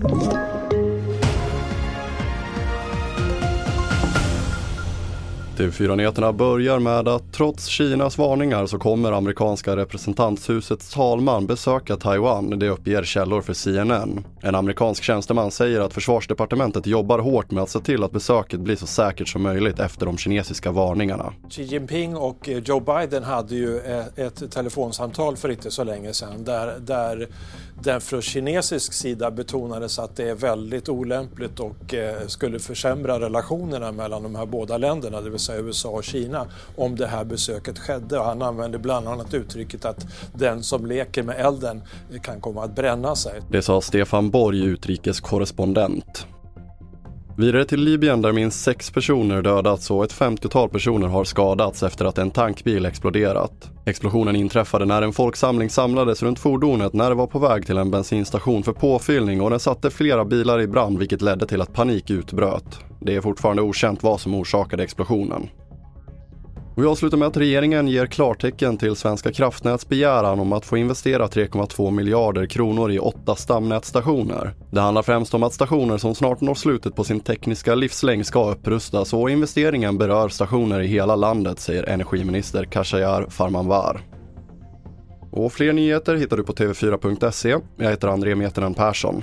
Thank you. TV4-nyheterna börjar med att trots Kinas varningar så kommer amerikanska representanthusets talman besöka Taiwan, det uppger källor för CNN. En amerikansk tjänsteman säger att försvarsdepartementet jobbar hårt med att se till att besöket blir så säkert som möjligt efter de kinesiska varningarna. Xi Jinping och eh, Joe Biden hade ju eh, ett telefonsamtal för inte så länge sedan där, där den från kinesisk sida betonades att det är väldigt olämpligt och eh, skulle försämra relationerna mellan de här båda länderna, det vill säga USA och Kina, om det här besöket skedde. Och han använde bland annat uttrycket att den som leker med elden kan komma att bränna sig. Det sa Stefan Borg, utrikeskorrespondent. Vidare till Libyen där minst sex personer dödats och ett 50-tal personer har skadats efter att en tankbil exploderat. Explosionen inträffade när en folksamling samlades runt fordonet när det var på väg till en bensinstation för påfyllning och den satte flera bilar i brand vilket ledde till att panik utbröt. Det är fortfarande okänt vad som orsakade explosionen. Och vi avslutar med att regeringen ger klartecken till Svenska kraftnäts begäran om att få investera 3,2 miljarder kronor i åtta stamnätstationer. Det handlar främst om att stationer som snart når slutet på sin tekniska livslängd ska upprustas och investeringen berör stationer i hela landet, säger energiminister Khashayar Farmanbar. Och fler nyheter hittar du på tv4.se. Jag heter André Metenen Persson.